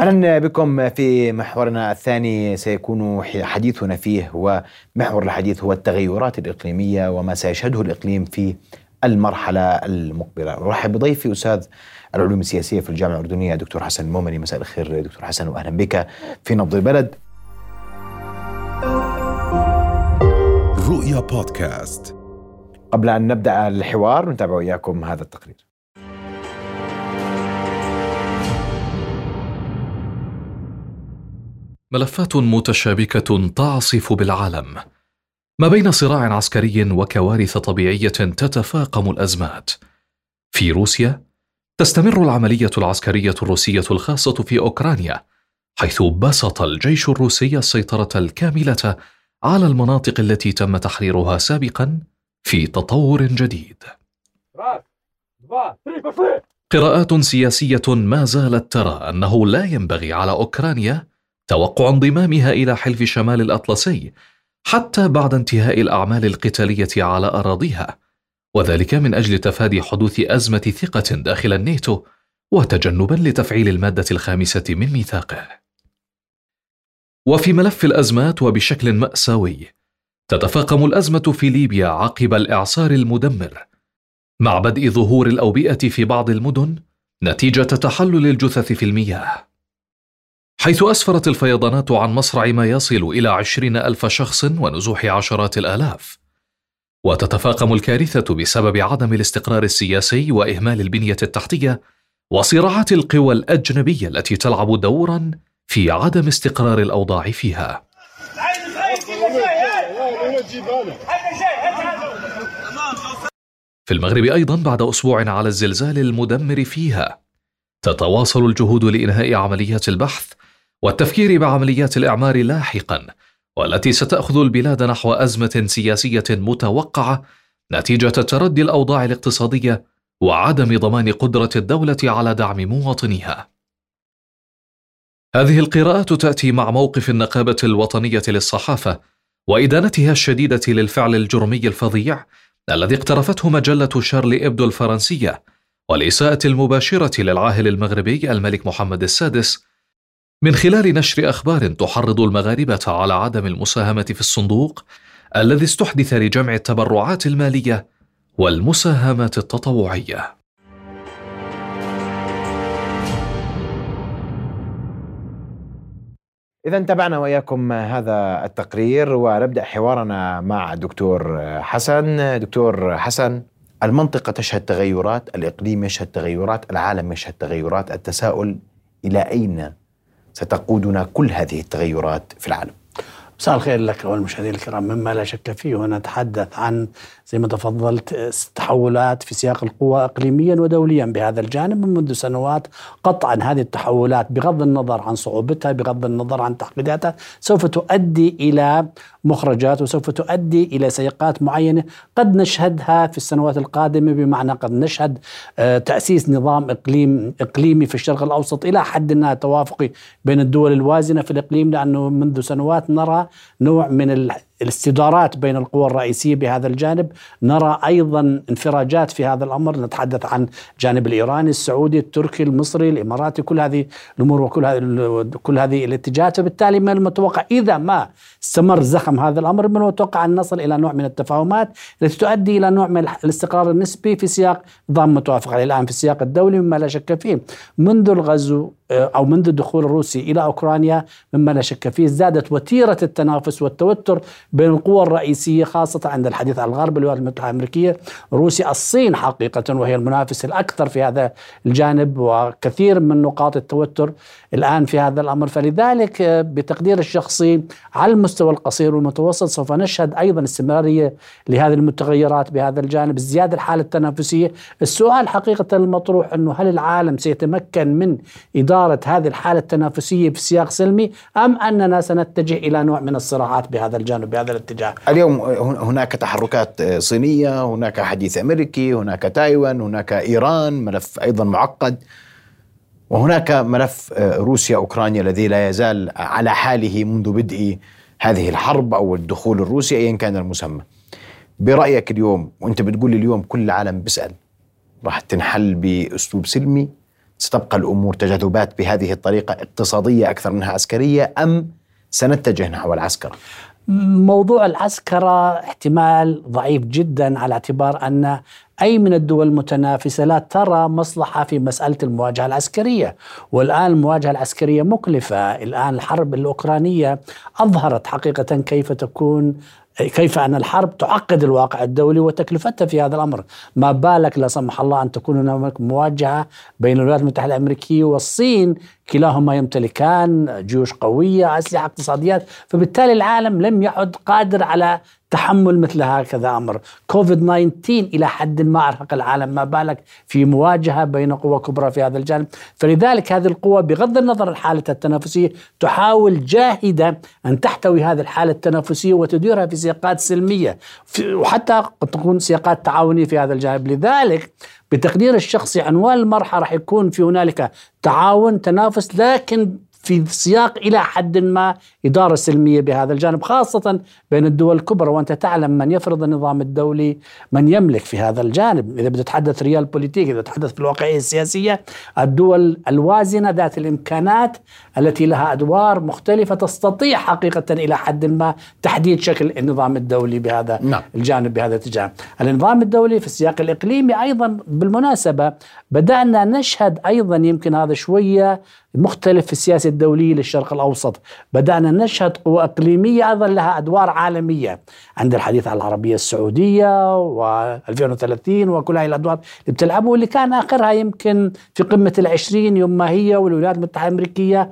أهلا بكم في محورنا الثاني سيكون حديثنا فيه هو محور الحديث هو التغيرات الإقليمية وما سيشهده الإقليم في المرحلة المقبلة. ارحب بضيفي أستاذ العلوم السياسية في الجامعة الأردنية دكتور حسن المومني مساء الخير دكتور حسن واهلا بك في نبض البلد. رؤيا بودكاست قبل أن نبدأ الحوار نتابع وياكم هذا التقرير. ملفات متشابكة تعصف بالعالم. ما بين صراع عسكري وكوارث طبيعية تتفاقم الأزمات. في روسيا تستمر العملية العسكرية الروسية الخاصة في أوكرانيا حيث بسط الجيش الروسي السيطرة الكاملة على المناطق التي تم تحريرها سابقا في تطور جديد. قراءات سياسية ما زالت ترى أنه لا ينبغي على أوكرانيا توقع انضمامها إلى حلف شمال الأطلسي حتى بعد انتهاء الأعمال القتالية على أراضيها. وذلك من أجل تفادي حدوث أزمة ثقة داخل الناتو وتجنبا لتفعيل المادة الخامسة من ميثاقه. وفي ملف الأزمات وبشكل مأساوي تتفاقم الأزمة في ليبيا عقب الإعصار المدمر. مع بدء ظهور الأوبئة في بعض المدن نتيجة تحلل الجثث في المياه. حيث أسفرت الفيضانات عن مصرع ما يصل إلى عشرين ألف شخص ونزوح عشرات الآلاف. وتتفاقم الكارثة بسبب عدم الاستقرار السياسي وإهمال البنية التحتية وصراعات القوى الأجنبية التي تلعب دورا في عدم استقرار الأوضاع فيها. في المغرب أيضا بعد أسبوع على الزلزال المدمر فيها تتواصل الجهود لإنهاء عمليات البحث والتفكير بعمليات الإعمار لاحقا والتي ستأخذ البلاد نحو أزمة سياسية متوقعة نتيجة تردي الأوضاع الاقتصادية وعدم ضمان قدرة الدولة على دعم مواطنيها. هذه القراءات تأتي مع موقف النقابة الوطنية للصحافة وإدانتها الشديدة للفعل الجرمي الفظيع الذي اقترفته مجلة شارلي إبدو الفرنسية والإساءة المباشرة للعاهل المغربي الملك محمد السادس من خلال نشر أخبار تحرض المغاربة على عدم المساهمة في الصندوق الذي استحدث لجمع التبرعات المالية والمساهمات التطوعية. إذا تابعنا وإياكم هذا التقرير ونبدأ حوارنا مع دكتور حسن. دكتور حسن المنطقة تشهد تغيرات الإقليم يشهد تغيرات العالم يشهد تغيرات التساؤل إلى أين ستقودنا كل هذه التغيرات في العالم. مساء الخير لك والمشاهدين الكرام. مما لا شك فيه ونتحدث عن زي ما تفضلت تحولات في سياق القوى اقليميا ودوليا بهذا الجانب منذ سنوات قطعا هذه التحولات بغض النظر عن صعوبتها بغض النظر عن تعقيداتها سوف تؤدي إلى مخرجات وسوف تؤدي إلى سياقات معينة قد نشهدها في السنوات القادمة. بمعنى قد نشهد آه، تأسيس نظام إقليم إقليمي في الشرق الأوسط إلى حد ما توافقي بين الدول الوازنة في الإقليم لأنه منذ سنوات نرى نوع من الاستدارات بين القوى الرئيسية بهذا الجانب، نرى أيضا انفراجات في هذا الأمر، نتحدث عن الجانب الإيراني، السعودي، التركي، المصري، الإماراتي، كل هذه الأمور وكل هذه كل هذه الاتجاهات، فبالتالي من المتوقع إذا ما استمر زخم هذا الأمر من المتوقع أن نصل إلى نوع من التفاهمات التي تؤدي إلى نوع من الاستقرار النسبي في سياق نظام متوافق عليه. الآن في السياق الدولي مما لا شك فيه، منذ الغزو آه، أو منذ الدخول الروسي إلى أوكرانيا مما لا شك فيه زادت وتيرة التنافس والتوتر بين القوى الرئيسية خاصة عند الحديث عن الغرب الولايات المتحدة الأمريكية. روسيا الصين حقيقة وهي المنافس الأكثر في هذا الجانب وكثير من نقاط التوتر الآن في هذا الأمر. فلذلك آه، بتقدير الشخصي على المستوى القصير والمتوسط سوف نشهد أيضا استمرارية لهذه المتغيرات بهذا الجانب. ازدياد الحالة التنافسية السؤال حقيقة المطروح إنه هل العالم سيتمكن من اداره هذه الحالة التنافسية في سياق سلمي أم أننا سنتجه إلى نوع من الصراعات بهذا الجانب بهذا الاتجاه اليوم هناك تحركات صينية هناك حديث أمريكي هناك تايوان هناك إيران ملف أيضا معقد وهناك ملف روسيا أوكرانيا الذي لا يزال على حاله منذ بدء هذه الحرب أو الدخول الروسي ايا كان المسمى. برأيك اليوم وأنت بتقول اليوم كل العالم بيسأل راح تنحل بأسلوب سلمي ستبقى الأمور تجاذبات بهذه الطريقة اقتصادية أكثر منها عسكرية أم سنتجه نحو العسكره؟ موضوع العسكرة احتمال ضعيف جدا على اعتبار أن أي من الدول المتنافسة لا ترى مصلحة في مسألة المواجهة العسكرية والآن المواجهة العسكرية مكلفة الآن الحرب الأوكرانية أظهرت حقيقة كيف تكون كيف أن الحرب تعقد الواقع الدولي وتكلفتها في هذا الأمر؟ ما بالك لا سمح الله أن تكون هناك مواجهة بين الولايات المتحدة الأمريكية والصين؟ كلاهما يمتلكان جيوش قوية أسلحة اقتصاديات فبالتالي العالم لم يعد قادر على تحمل مثل هكذا أمر، كوفيد 19 إلى حد ما أرهق العالم ما بالك؟ في مواجهة بين قوى كبرى في هذا الجانب، فلذلك هذه القوى بغض النظر عن حالتها التنافسية تحاول جاهدة أن تحتوي هذه الحالة التنافسية وتديرها في سياقات سلمية وحتى قد تكون سياقات تعاونية في هذا الجانب، لذلك بتقدير الشخصي عنوان المرحله راح يكون في هنالك تعاون تنافس لكن في سياق إلى حد ما إدارة سلمية بهذا الجانب خاصة بين الدول الكبرى. وأنت تعلم من يفرض النظام الدولي من يملك في هذا الجانب. إذا بتتحدث ريال بوليتيك إذا تتحدث في الواقعيه السياسية الدول الوازنة ذات الإمكانات التي لها أدوار مختلفة تستطيع حقيقة إلى حد ما تحديد شكل النظام الدولي بهذا نعم. الجانب بهذا الاتجاه. النظام الدولي في السياق الإقليمي أيضا بالمناسبة بدأنا نشهد أيضا يمكن هذا شوية مختلف في السياسة الدولية للشرق الأوسط. بدأنا نشهد قوى إقليمية أيضا لها أدوار عالمية. عند الحديث عن العربية السعودية و2030 وكل هذه الأدوار اللي بتلعبه واللي كان آخرها يمكن في قمة العشرين يوم ما هي والولايات المتحدة الأمريكية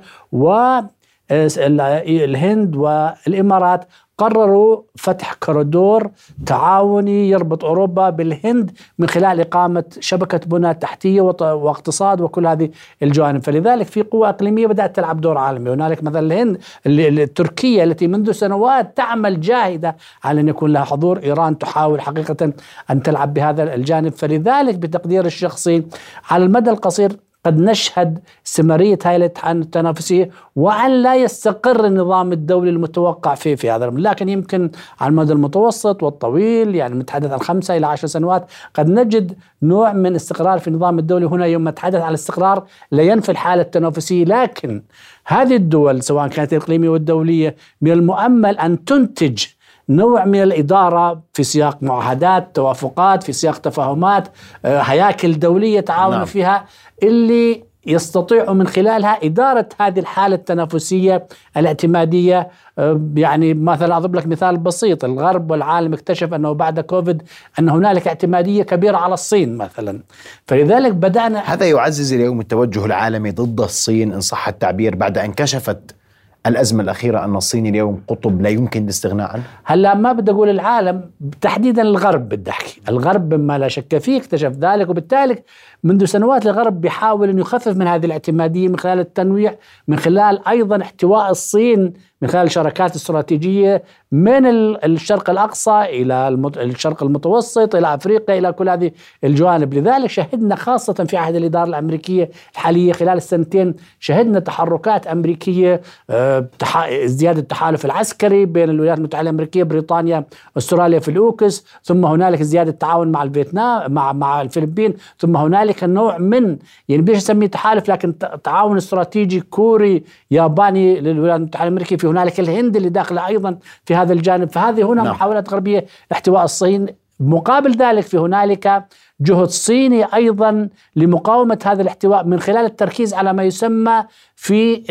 والهند والإمارات قرروا فتح كوريدور تعاوني يربط أوروبا بالهند من خلال إقامة شبكة بنى تحتية واقتصاد وكل هذه الجوانب، فلذلك في قوى إقليمية بدأت تلعب دور عالمي، هنالك مثلا الهند تركيا التي منذ سنوات تعمل جاهدة على أن يكون لها حضور، إيران تحاول حقيقة أن تلعب بهذا الجانب، فلذلك بتقدير الشخصي على المدى القصير قد نشهد استمرارية هاي التنافسية وأن لا يستقر النظام الدولي المتوقع فيه في هذا الأمر لكن يمكن على المدى المتوسط والطويل يعني نتحدث عن خمسة إلى عشر سنوات قد نجد نوع من استقرار في النظام الدولي. هنا يوم نتحدث عن الاستقرار لا ينفي الحالة التنافسية لكن هذه الدول سواء كانت الإقليمية والدولية من المؤمل أن تنتج نوع من الإدارة في سياق معاهدات توافقات في سياق تفاهمات آه، هياكل دولية تعاون نعم. فيها. اللي يستطيعوا من خلالها إدارة هذه الحالة التنافسية الاعتمادية آه، يعني مثلا أضرب لك مثال بسيط. الغرب والعالم اكتشف أنه بعد كوفيد أن هنالك اعتمادية كبيرة على الصين مثلا. فلذلك بدأنا هذا يعزز اليوم التوجه العالمي ضد الصين إن صح التعبير بعد أن كشفت الأزمة الأخيرة أن الصين اليوم قطب لا يمكن الاستغناء عنه؟ هلا ما بدي أقول العالم تحديدا الغرب بدي أحكي. الغرب مما لا شك فيه اكتشف ذلك وبالتالي منذ سنوات الغرب بيحاول أن يخفف من هذه الاعتمادية من خلال التنويع من خلال أيضا احتواء الصين من خلال الشراكات الاستراتيجية من الشرق الأقصى إلى الشرق المتوسط إلى أفريقيا إلى كل هذه الجوانب. لذلك شهدنا خاصة في عهد الإدارة الأمريكية الحالية خلال السنتين شهدنا تحركات أمريكية آه، ازدياد التحالف العسكري بين الولايات المتحدة الأمريكية بريطانيا أستراليا في الأوكس ثم هنالك زيادة التعاون مع الفيتنام مع مع الفلبين ثم هنالك نوع من يعني بديش اسميه تحالف لكن تعاون استراتيجي كوري ياباني للولايات المتحدة الأمريكية. في هنالك الهند اللي داخلة أيضا في هذا الجانب. فهذه هنا نعم. محاولات غربية لاحتواء الصين. مقابل ذلك في هنالك جهد صيني أيضا لمقاومة هذا الاحتواء من خلال التركيز على ما يسمى في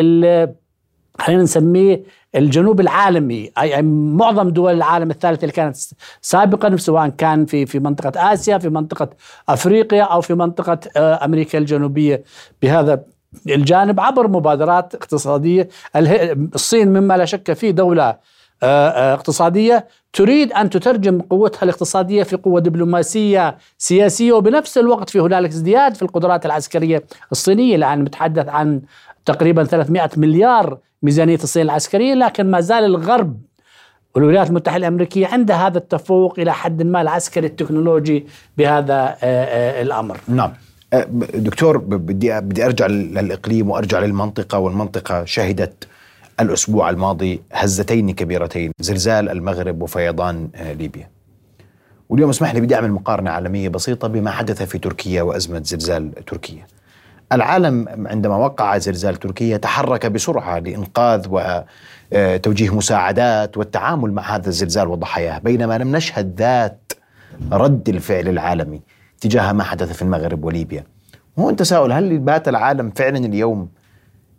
خلينا نسميه الجنوب العالمي اي معظم دول العالم الثالث اللي كانت سابقا سواء كان في في منطقة آسيا في منطقة أفريقيا أو في منطقة آه، أمريكا الجنوبية. بهذا الجانب عبر مبادرات اقتصادية الصين مما لا شك فيه دولة آه، آه، اقتصادية تريد أن تترجم قوتها الاقتصادية في قوة دبلوماسية سياسية وبنفس الوقت في هنالك ازدياد في القدرات العسكرية الصينية الآن نتحدث عن تقريبا 300 مليار ميزانية الصين العسكرية لكن ما زال الغرب والولايات المتحدة الأمريكية عندها هذا التفوق إلى حد ما العسكري التكنولوجي بهذا الأمر. نعم. أه، دكتور بدي بدي أرجع للإقليم وأرجع للمنطقة والمنطقة شهدت الأسبوع الماضي هزتين كبيرتين زلزال المغرب وفيضان أه، ليبيا. واليوم اسمح لي بدي أعمل مقارنة عالمية بسيطة بما حدث في تركيا وأزمة زلزال تركيا. العالم عندما وقع زلزال تركيا تحرك بسرعة لإنقاذ وتوجيه مساعدات والتعامل مع هذا الزلزال وضحاياه بينما لم نشهد ذات رد الفعل العالمي تجاه ما حدث في المغرب وليبيا هو تساؤل هل بات العالم فعلا اليوم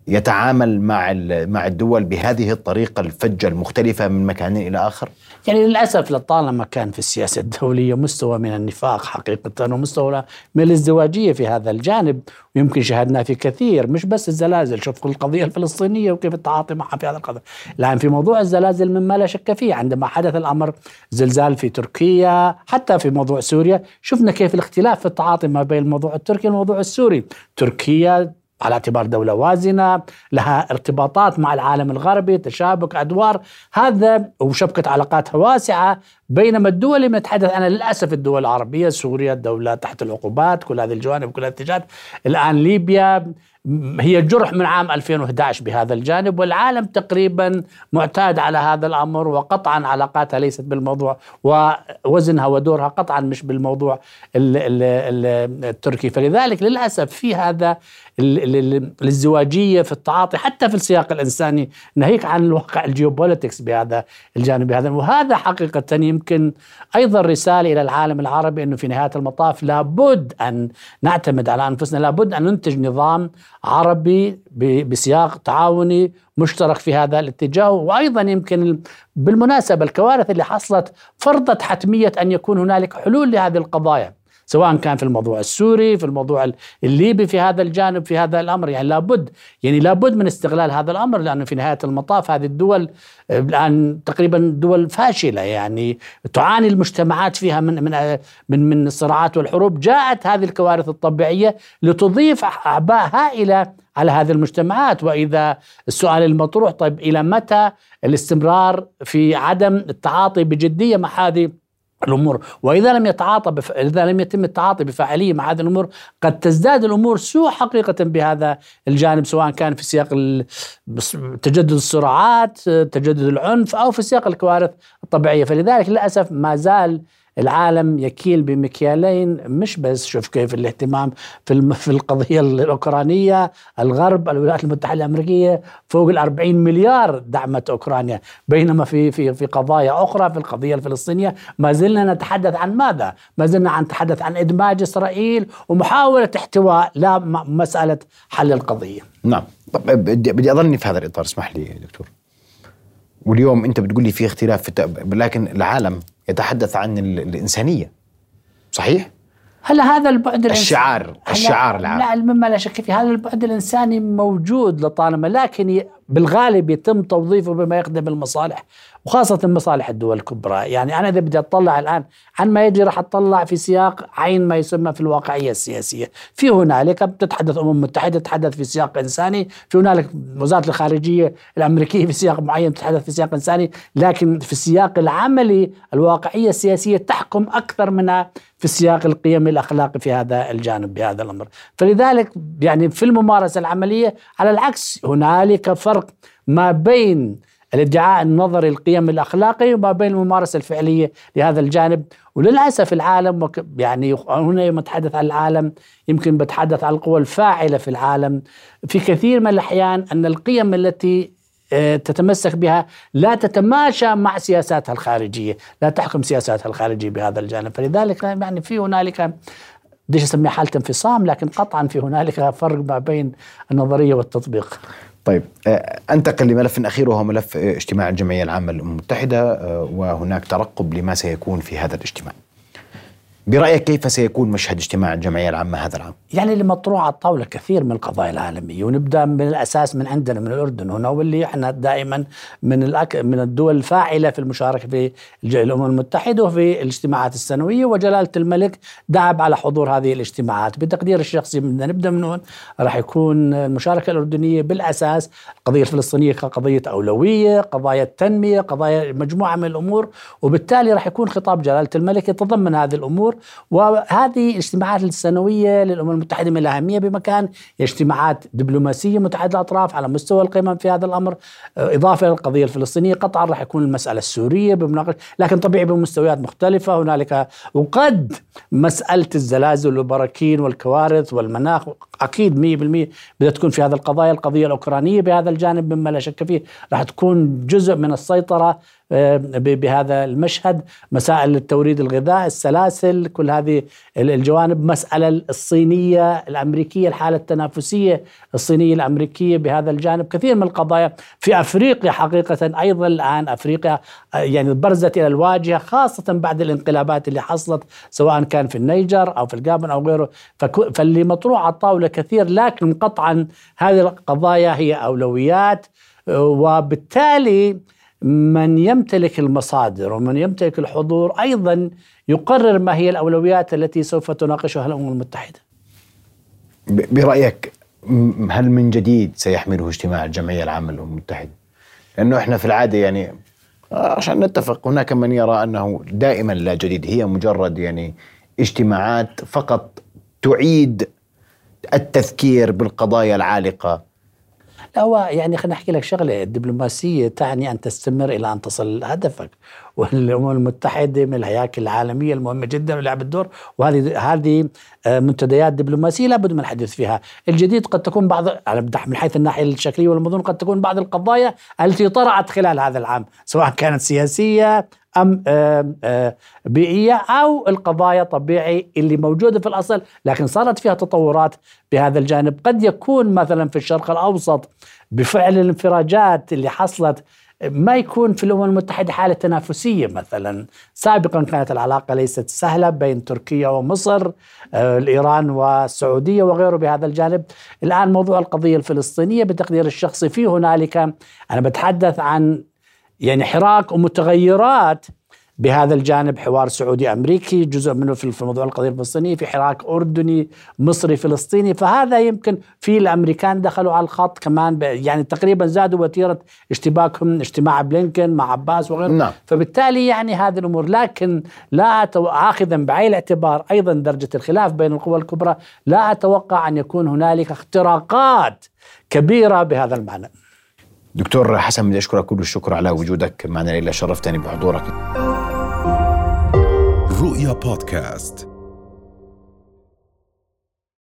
يتعامل مع مع الدول بهذه الطريقة الفجة المختلفة من مكان إلى آخر؟ يعني للأسف لطالما كان في السياسة الدولية مستوى من النفاق حقيقة ومستوى من الازدواجية في هذا الجانب ويمكن شاهدنا في كثير مش بس الزلازل شوف القضية الفلسطينية وكيف التعاطي معها في هذا القضاء لكن في موضوع الزلازل مما لا شك فيه عندما حدث الأمر زلزال في تركيا حتى في موضوع سوريا شفنا كيف الاختلاف في التعاطي ما بين الموضوع التركي والموضوع السوري تركيا على اعتبار دولة وازنة لها ارتباطات مع العالم الغربي تشابك أدوار. هذا وشبكة علاقاتها واسعة بينما الدول اللي نتحدث عنها للأسف الدول العربية سوريا الدولة تحت العقوبات كل هذه الجوانب كل الاتجاهات. الآن ليبيا هي جرح من عام 2011 بهذا الجانب والعالم تقريبا معتاد على هذا الأمر وقطعا علاقاتها ليست بالموضوع ووزنها ودورها قطعا مش بالموضوع التركي. فلذلك للأسف في هذا الازدواجية في التعاطي حتى في السياق الإنساني ناهيك عن الواقع الجيوبوليتكس بهذا الجانب بهذا وهذا حقيقه يمكن أيضا رسالة إلى العالم العربي إنه في نهاية المطاف لابد أن نعتمد على أنفسنا لابد أن ننتج نظام عربي بسياق تعاوني مشترك في هذا الاتجاه. وأيضا يمكن بالمناسبة الكوارث اللي حصلت فرضت حتمية أن يكون هنالك حلول لهذه القضايا. سواء كان في الموضوع السوري في الموضوع الليبي في هذا الجانب في هذا الأمر. يعني لابد يعني لابد من استغلال هذا الأمر لأنه في نهاية المطاف هذه الدول الآن تقريبا دول فاشلة. يعني تعاني المجتمعات فيها من من من من الصراعات والحروب. جاءت هذه الكوارث الطبيعية لتضيف اعباء هائله على هذه المجتمعات. وإذا السؤال المطروح طيب إلى متى الاستمرار في عدم التعاطي بجدية مع هذه الأمور. وإذا لم يتعاطى بف... إذا لم يتم التعاطي بفاعليه مع هذه الأمور قد تزداد الأمور سوء حقيقة بهذا الجانب سواء كان في سياق ال... تجدد الصراعات تجدد العنف أو في سياق الكوارث الطبيعية. فلذلك للأسف ما زال العالم يكيل بمكيالين مش بس شوف كيف الاهتمام في في القضية الأوكرانية الغرب الولايات المتحدة الأمريكية فوق ال 40 مليار دعمت أوكرانيا بينما في في في قضايا أخرى في القضية الفلسطينية ما زلنا نتحدث عن ماذا؟ ما زلنا نتحدث عن إدماج إسرائيل ومحاولة احتواء لا مسألة حل القضية. نعم طب بدي اظني في هذا الإطار اسمح لي دكتور. واليوم أنت بتقول لي في اختلاف في لكن العالم يتحدث عن الإنسانية. صحيح؟ هلا هذا البعد الشعار الشعار العام. لا مما لا شك فيه هذا البعد الإنساني موجود لطالما لكن بالغالب يتم توظيفه بما يخدم المصالح. وخاصة مصالح الدول الكبرى. يعني أنا إذا بدي أطلع الآن عن ما يجري راح أطلع في سياق عين ما يسمى في الواقعية السياسية. في هنالك بتتحدث أمم المتحدة تتحدث في سياق إنساني. في هنالك وزارة الخارجية الأمريكية في سياق معين تتحدث في سياق إنساني. لكن في السياق العملي الواقعية السياسية تحكم أكثر منها في السياق القيمي الأخلاقي في هذا الجانب بهذا الأمر. فلذلك يعني في الممارسة العملية على العكس هنالك فرق ما بين الادعاء النظري القيم الأخلاقي وما بين الممارسة الفعلية لهذا الجانب. وللأسف العالم يعني هنا يوم أتحدث عن العالم يمكن بتحدث عن القوى الفاعلة في العالم. في كثير من الأحيان أن القيم التي آه، تتمسك بها لا تتماشى مع سياساتها الخارجية، لا تحكم سياساتها الخارجية بهذا الجانب، فلذلك يعني في هنالك بديش أسميها حالة انفصام لكن قطعا في هنالك فرق ما بين النظرية والتطبيق. طيب آه، أنتقل لملف أخير وهو ملف آه، اجتماع الجمعية العامة للامم المتحدة آه، وهناك ترقب لما سيكون في هذا الاجتماع. برأيك كيف سيكون مشهد اجتماع الجمعية العامة هذا العام؟ يعني اللي مطروح على الطاولة كثير من القضايا العالمية ونبدأ من الأساس من عندنا من الأردن هنا واللي إحنا دائما من الأك... من الدول الفاعلة في المشاركة في الأمم المتحدة وفي الاجتماعات السنوية وجلالة الملك دعب على حضور هذه الاجتماعات. بتقدير الشخصي بدنا نبدأ من هون. راح يكون المشاركة الأردنية بالأساس القضية الفلسطينية كقضية أولوية قضايا التنمية قضايا مجموعة من الأمور وبالتالي راح يكون خطاب جلالة الملك يتضمن هذه الأمور. وهذه الاجتماعات السنوية للأمم المتحدة من الأهمية بمكان اجتماعات دبلوماسية متعددة الأطراف على مستوى القمم في هذا الأمر إضافة للقضيه الفلسطينية. قطعا راح يكون المسألة السورية بمناقشة لكن طبيعي بمستويات مختلفة. هنالك وقد مسألة الزلازل والبراكين والكوارث والمناخ أكيد 100% بدها تكون في هذا القضايا. القضية الأوكرانية بهذا الجانب مما لا شك فيه راح تكون جزء من السيطرة آه، بهذا المشهد. مسائل التوريد الغذاء السلاسل كل هذه الجوانب. مسألة الصينية الأمريكية الحالة التنافسية الصينية الأمريكية بهذا الجانب. كثير من القضايا في أفريقيا حقيقة أيضا الآن أفريقيا آه، يعني برزت إلى الواجهة خاصة بعد الانقلابات اللي حصلت سواء كان في النيجر أو في الجابون أو غيره. فاللي مطروح على الطاولة كثير لكن قطعا هذه القضايا هي أولويات آه، وبالتالي من يمتلك المصادر ومن يمتلك الحضور أيضا يقرر ما هي الأولويات التي سوف تناقشها الأمم المتحدة. برأيك هل من جديد سيحمله اجتماع الجمعية العامة للأمم المتحدة؟ لأنه إحنا في العادة يعني عشان نتفق هناك من يرى أنه دائما لا جديد هي مجرد يعني اجتماعات فقط تعيد التذكير بالقضايا العالقة لا هو يعني خليني أحكي لك شغلة الدبلوماسية تعني أن تستمر إلى أن تصل هدفك والأمم المتحدة من الهياكل العالمية المهمة جدا ولعبت دور وهذه هذه آه، منتديات دبلوماسية لابد من الحديث فيها، الجديد قد تكون بعض من حيث الناحية الشكلية والمضمون قد تكون بعض القضايا التي طرأت خلال هذا العام سواء كانت سياسية آه، بيئية أو القضايا طبيعي اللي موجودة في الأصل. لكن صارت فيها تطورات بهذا الجانب. قد يكون مثلا في الشرق الأوسط بفعل الانفراجات اللي حصلت ما يكون في الأمم المتحدة حالة تنافسية مثلا. سابقا كانت العلاقة ليست سهلة بين تركيا ومصر آه، الإيران والسعودية وغيره بهذا الجانب. الآن موضوع القضية الفلسطينية بتقدير الشخصي في هنالك. أنا بتحدث عن يعني حراك ومتغيرات. بهذا الجانب حوار سعودي أمريكي جزء منه في موضوع القضية الفلسطينية في حراك أردني مصري فلسطيني. فهذا يمكن في الأمريكان دخلوا على الخط كمان يعني تقريبا زادوا وتيرة اشتباكهم اجتماع بلينكن مع عباس وغيره نعم. فبالتالي يعني هذه الأمور. لكن لا اخذا بعين الاعتبار أيضا درجة الخلاف بين القوى الكبرى لا أتوقع أن يكون هنالك اختراقات كبيرة بهذا المعنى. دكتور حسن بدي أشكرك كل الشكر على وجودك معنا ليلى شرفتني بحضورك. رؤيا بودكاست.